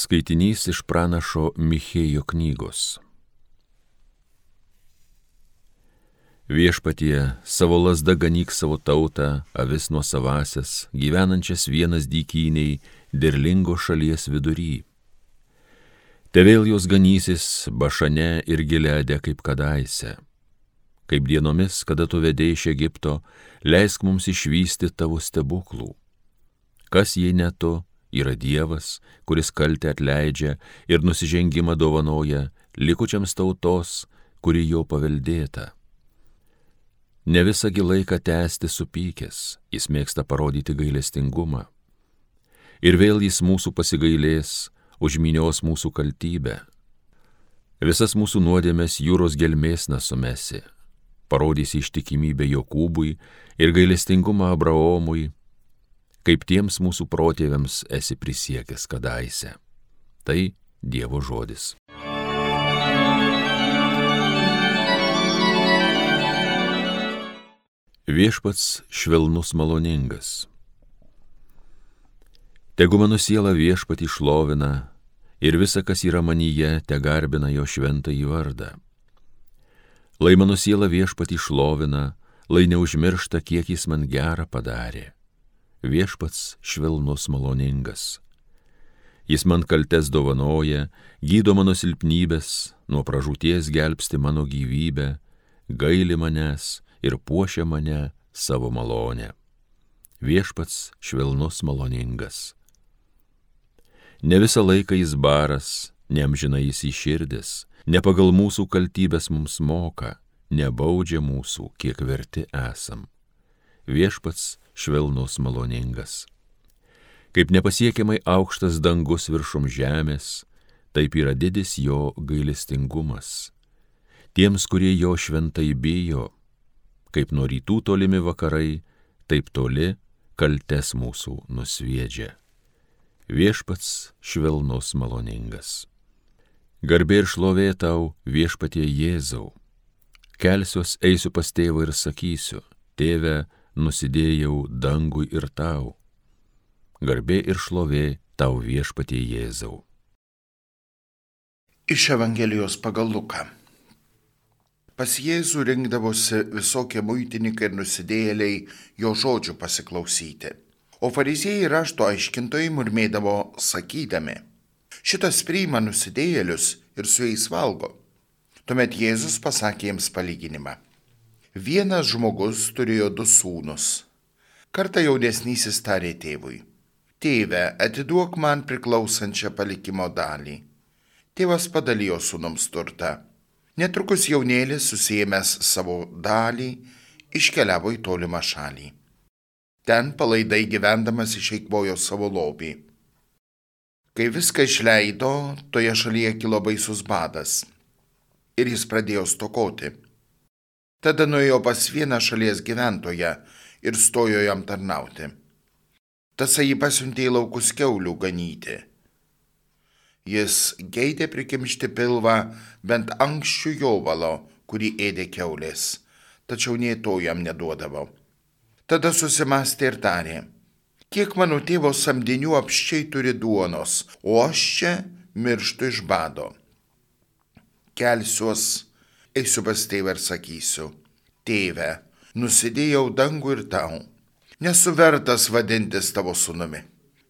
Skaitinys iš pranašo Michėjo knygos. Viešpatie savo lasda ganyk savo tautą, avis nuo savasias, gyvenančias vienas dykyniai, derlingo šalies vidury. Te vėl jos ganysis bašane ir gileadė kaip kadaise. Kaip dienomis, kada tu vedėjai iš Egipto, leisk mums išvysti tavo stebuklų. Kas jei ne tu, yra Dievas, kuris kaltę atleidžia ir nusižengimą dovanoja likučiams tautos, kuri jo paveldėta. Ne visągi laiką tęsti supykęs, jis mėgsta parodyti gailestingumą. Ir vėl jis mūsų pasigailės, užminios mūsų kaltybę. Visas mūsų nuodėmės jūros gelmės nesumesi, parodys ištikimybę Jokūbui ir gailestingumą Abraomui, kaip tiems mūsų protėviams esi prisiekęs kadaise. Tai Dievo žodis. Viešpats švelnus maloningas. Tegu mano siela viešpati šlovina ir visa, kas yra manyje, te garbina jo šventą į vardą. Lai mano siela viešpati šlovina, lai neužmiršta, kiek jis man gerą padarė viešpats švelnus maloningas. Jis man kaltes dovanoja, gydo mano silpnybės, nuo pražūties gelbsti mano gyvybę, gaili manęs ir puošia mane savo malonę. Viešpats švelnus maloningas. Ne visą laiką jis baras, neamžina jis į širdis, ne pagal mūsų kaltybės mums moka, nebaudžia mūsų, kiek verti esam. Viešpats švelnus maloningas. Kaip nepasiekiamai aukštas dangus viršum žemės, taip yra didis jo gailestingumas. Tiems, kurie jo šventai bijo, kaip nuo rytų tolimi vakarai, taip toli kaltes mūsų nusviedžia. Viešpats švelnus maloningas. Garbė ir šlovė tau viešpatie Jėzau. Kelsiuos eisiu pas tėvą ir sakysiu, tėve, nusidėjau dangui ir tau. Garbė ir šlovė tau viešpatie Jėzau. Iš Evangelijos pagal Luką. Pas Jėzų rinkdavosi visokie muitininkai ir nusidėjėliai jo žodžių pasiklausyti. O fariziejai rašto aiškintojai murmėdavo sakydami, šitas priima nusidėjėlius ir su jais valgo. Tuomet Jėzus pasakė jiems palyginimą. Vienas žmogus turėjo du sūnus. Kartą jaunesnysis tarė tėvui. Tėve, atiduok man priklausančią palikimo dalį. Tėvas padalijo sūnums turtą. Netrukus jaunėlis susijęs savo dalį iškeliavo į tolimą šalį. Ten palaidai gyvendamas išeikvojo savo lobį. Kai viską išleido, toje šalyje kilo baisus badas ir jis pradėjo stokoti. Tada nuėjo pas vieną šalies gyventoją ir stojo jam tarnauti. Tasai jį pasiuntė į laukus keulių ganyti. Jis geidė prikimšti pilvą bent anksčių jovalo, kurį ėdė keulės, tačiau nie to jam neduodavo. Tada susimastė ir tarė, kiek mano tėvo samdinių apščiai turi duonos, o aš čia mirštu iš bado. Kelsiuos eisiu pas tėvą ir sakysiu, tėve, nusidėjau dangų ir tau, nesu vertas vadintis tavo sunumi,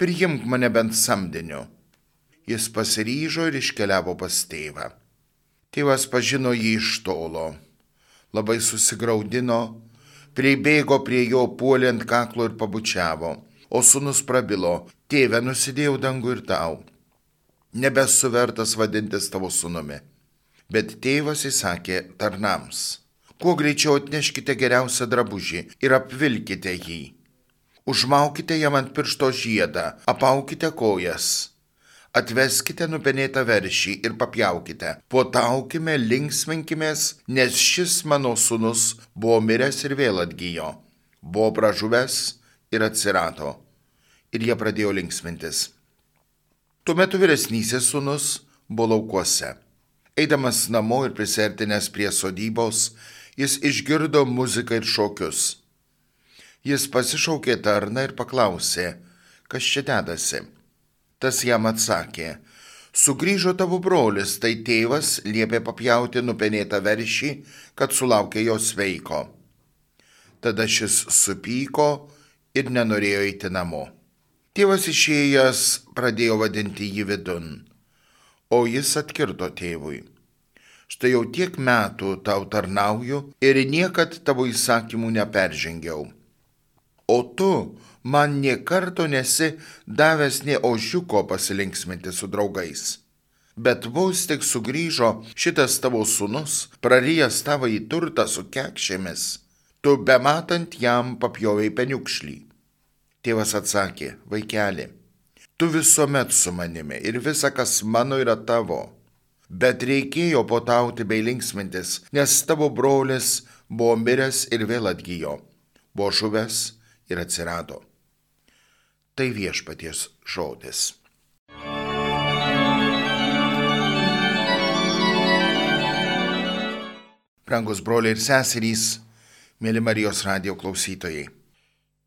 priimk mane bent samdiniu. Jis pasiryžo ir iškeliavo pas tėvą. Tėvas pažino jį iš tolo, labai susigaudino, pribėgo prie jo puolį ant kaklo ir pabučiavo, o sunus prabilo, tėve nusidėjau dangų ir tau, nebesu vertas vadintis tavo sunumi. Bet tėvas įsakė tarnams, kuo greičiau atneškite geriausią drabužį ir apvilkite jį. Užmaukite jam ant piršto žiedą, apaukite kojas, atveskite nupenėtą veršį ir papjaukite, puotaukime, linksminkimės, nes šis mano sunus buvo miręs ir vėl atgyjo, buvo pražuvęs ir atsirado. Ir jie pradėjo linksmintis. Tuo metu vyresnysis sunus buvo laukuose. Eidamas namo ir prisertinęs prie sodybos, jis išgirdo muziką ir šokius. Jis pasišaukė tarną ir paklausė, kas čia dedasi. Tas jam atsakė, Sugrįžo tavo brolis, tai tėvas liepė papjauti nupenėtą veršį, kad sulaukė jo sveiko. Tada šis supyko ir nenorėjo eiti namo. Tėvas išėjęs pradėjo vadinti jį vidun, o jis atkirto tėvui. Štai jau tiek metų tau tarnauju ir niekad tavo įsakymų neperžengiau. O tu man nie karto nesi davęs nie ožiuko pasilinksminti su draugais. Bet vos tik sugrįžo šitas tavo sunus, prarijęs tavo į turtą su kekšėmis, tu bematant jam papjovai peniukšlį. Tėvas atsakė, vaikeli, tu visuomet su manimi ir visa, kas mano yra tavo. Bet reikėjo potauti bei linksmintis, nes tavo brolis buvo miręs ir vėl atgyjo, buvo žuvęs ir atsirado tai viešpaties žodis. Brangus broliai ir seserys, mėly Marijos radio klausytojai.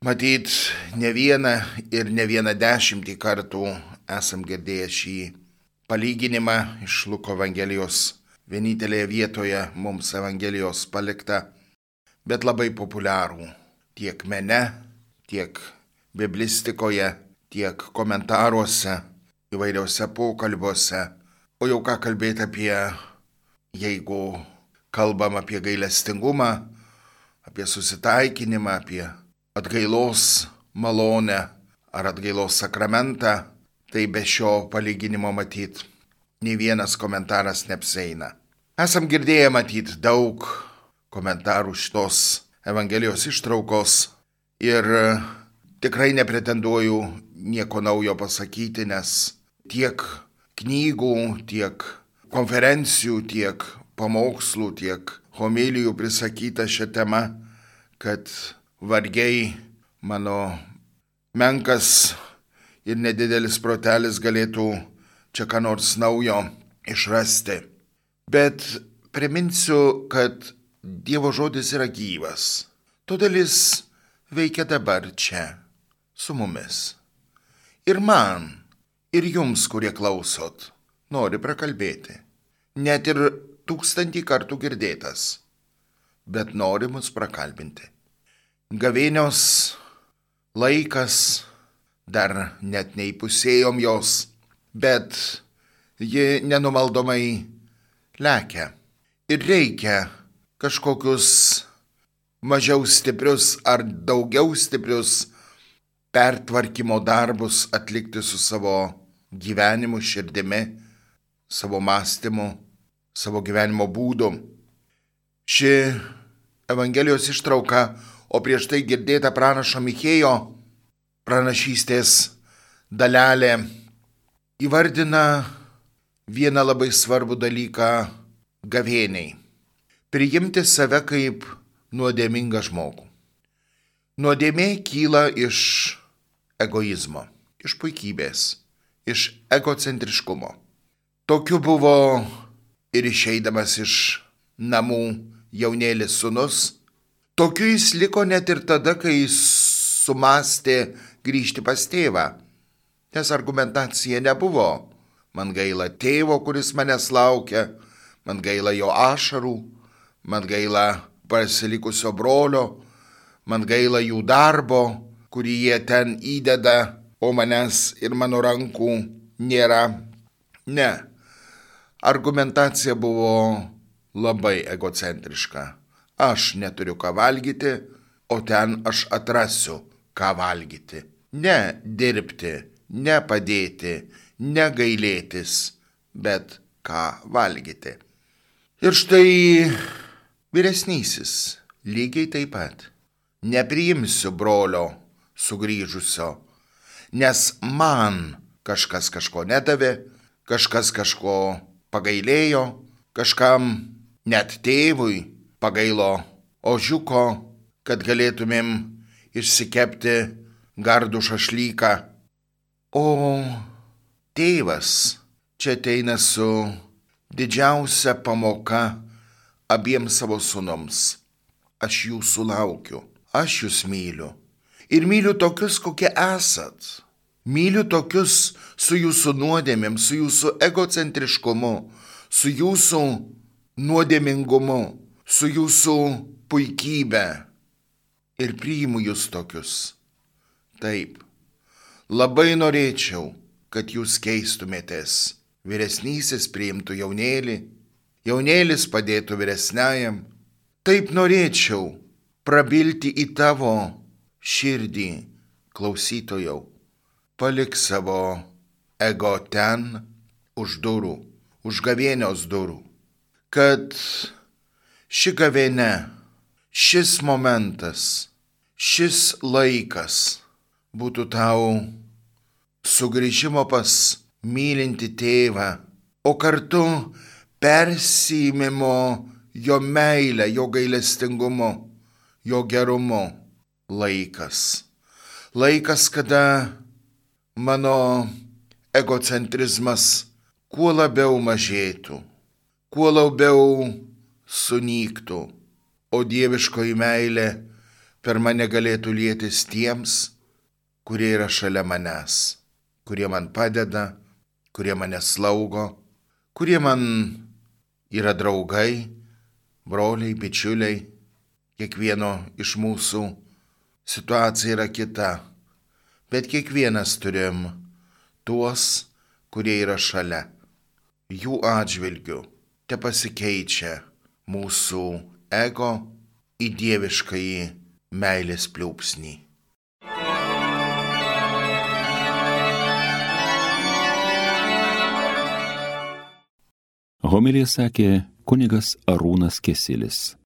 Matyt, ne vieną ir ne vieną dešimtį kartų esam girdėję šį palyginimą iš Luko Evangelijos, vienintelėje vietoje mums Evangelijos palikta, bet labai populiarų tiek mene, tiek biblistikoje, tiek komentaruose, įvairiuose pokalbiuose. O jau ką kalbėti apie, jeigu kalbam apie gailestingumą, apie susitaikinimą, apie atgailos malonę ar atgailos sakramentą, tai be šio palyginimo matyt, nei vienas komentaras neapseina. Esam girdėję matyt daug komentarų šitos Evangelijos ištraukos ir Tikrai nepretenduoju nieko naujo pasakyti, nes tiek knygų, tiek konferencijų, tiek pamokslų, tiek homilijų prisakyta šią temą, kad vargiai mano menkas ir nedidelis protelis galėtų čia ką nors naujo išrasti. Bet priminsiu, kad Dievo žodis yra gyvas. Todėl jis veikia dabar čia su mumis. Ir man, ir jums, kurie klausot, nori prakalbėti. Net ir tūkstantį kartų girdėtas, bet nori mus prakalbinti. Gavėnios laikas, dar net neįpusėjom jos, bet ji nenumaldomai lekia. Ir reikia kažkokius mažiau stiprius ar daugiau stiprius pertvarkymo darbus atlikti su savo gyvenimu, širdimi, savo mąstymu, savo gyvenimo būdu. Ši Evangelijos ištrauka, o prieš tai girdėta pranašo Michėjo pranašystės dalelė įvardina vieną labai svarbų dalyką gavėniai - priimti save kaip nuodėmingą žmogų. Nuodėmė kyla iš egoizmo, iš puikybės, iš egocentriškumo. Tokiu buvo ir išeidamas iš namų jaunėlis sunus, tokiu jis liko net ir tada, kai jis sumastė grįžti pas tėvą, nes argumentacija nebuvo. Man gaila tėvo, kuris manęs laukia, man gaila jo ašarų, man gaila pasilikusio brolio, man gaila jų darbo, kurį jie ten įdeda, o manęs ir mano rankų nėra. Ne. Argumentacija buvo labai egocentriška. Aš neturiu ką valgyti, o ten aš atrasiu, ką valgyti. Ne dirbti, ne padėti, ne gailėtis, bet ką valgyti. Ir štai vyresnysis lygiai taip pat. Nepriimsiu brolio sugrįžusio, nes man kažkas kažko nedavė, kažkas kažko pagailėjo, kažkam net tėvui pagailo ožiuko, kad galėtumėm išsikepti gardų šašlyką. O tėvas čia ateina su didžiausia pamoka abiems savo sunums. Aš jūsų laukiu, aš jūs myliu ir myliu tokius, kokie esat. Myliu tokius su jūsų nuodėmėm, su jūsų egocentriškumu, su jūsų nuodėmingumu, su jūsų puikybė. Ir priimu jūs tokius. Taip, labai norėčiau, kad jūs keistumėtės. Vyresnysis priimtų jaunėlį, jaunėlis padėtų vyresniajam. Taip norėčiau prabilti į tavo širdį, klausytojau. Palik savo ego ten, už durų, už gavėnios durų, kad ši gavėne, šis momentas, šis laikas būtų tau sugrįžimo pas mylinti tėvą, o kartu persimimo jo meilę, jo gailestingumu, jo gerumu laikas. Laikas, kada mano egocentrizmas kuo labiau mažėtų, kuo labiau sunyktų, o dieviškoji meilė per mane galėtų lietis tiems, kurie yra šalia manęs, kurie man padeda, kurie mane slaugo, kurie man yra draugai, broliai, bičiuliai. Kiekvieno iš mūsų situacija yra kita, bet kiekvienas turim tuos, kurie yra šalia. Jų atžvilgių te pasikeičia mūsų ego į dieviškąjį meilės pliūpsnį. Homilija sakė kunigas Arūnas Kesilis.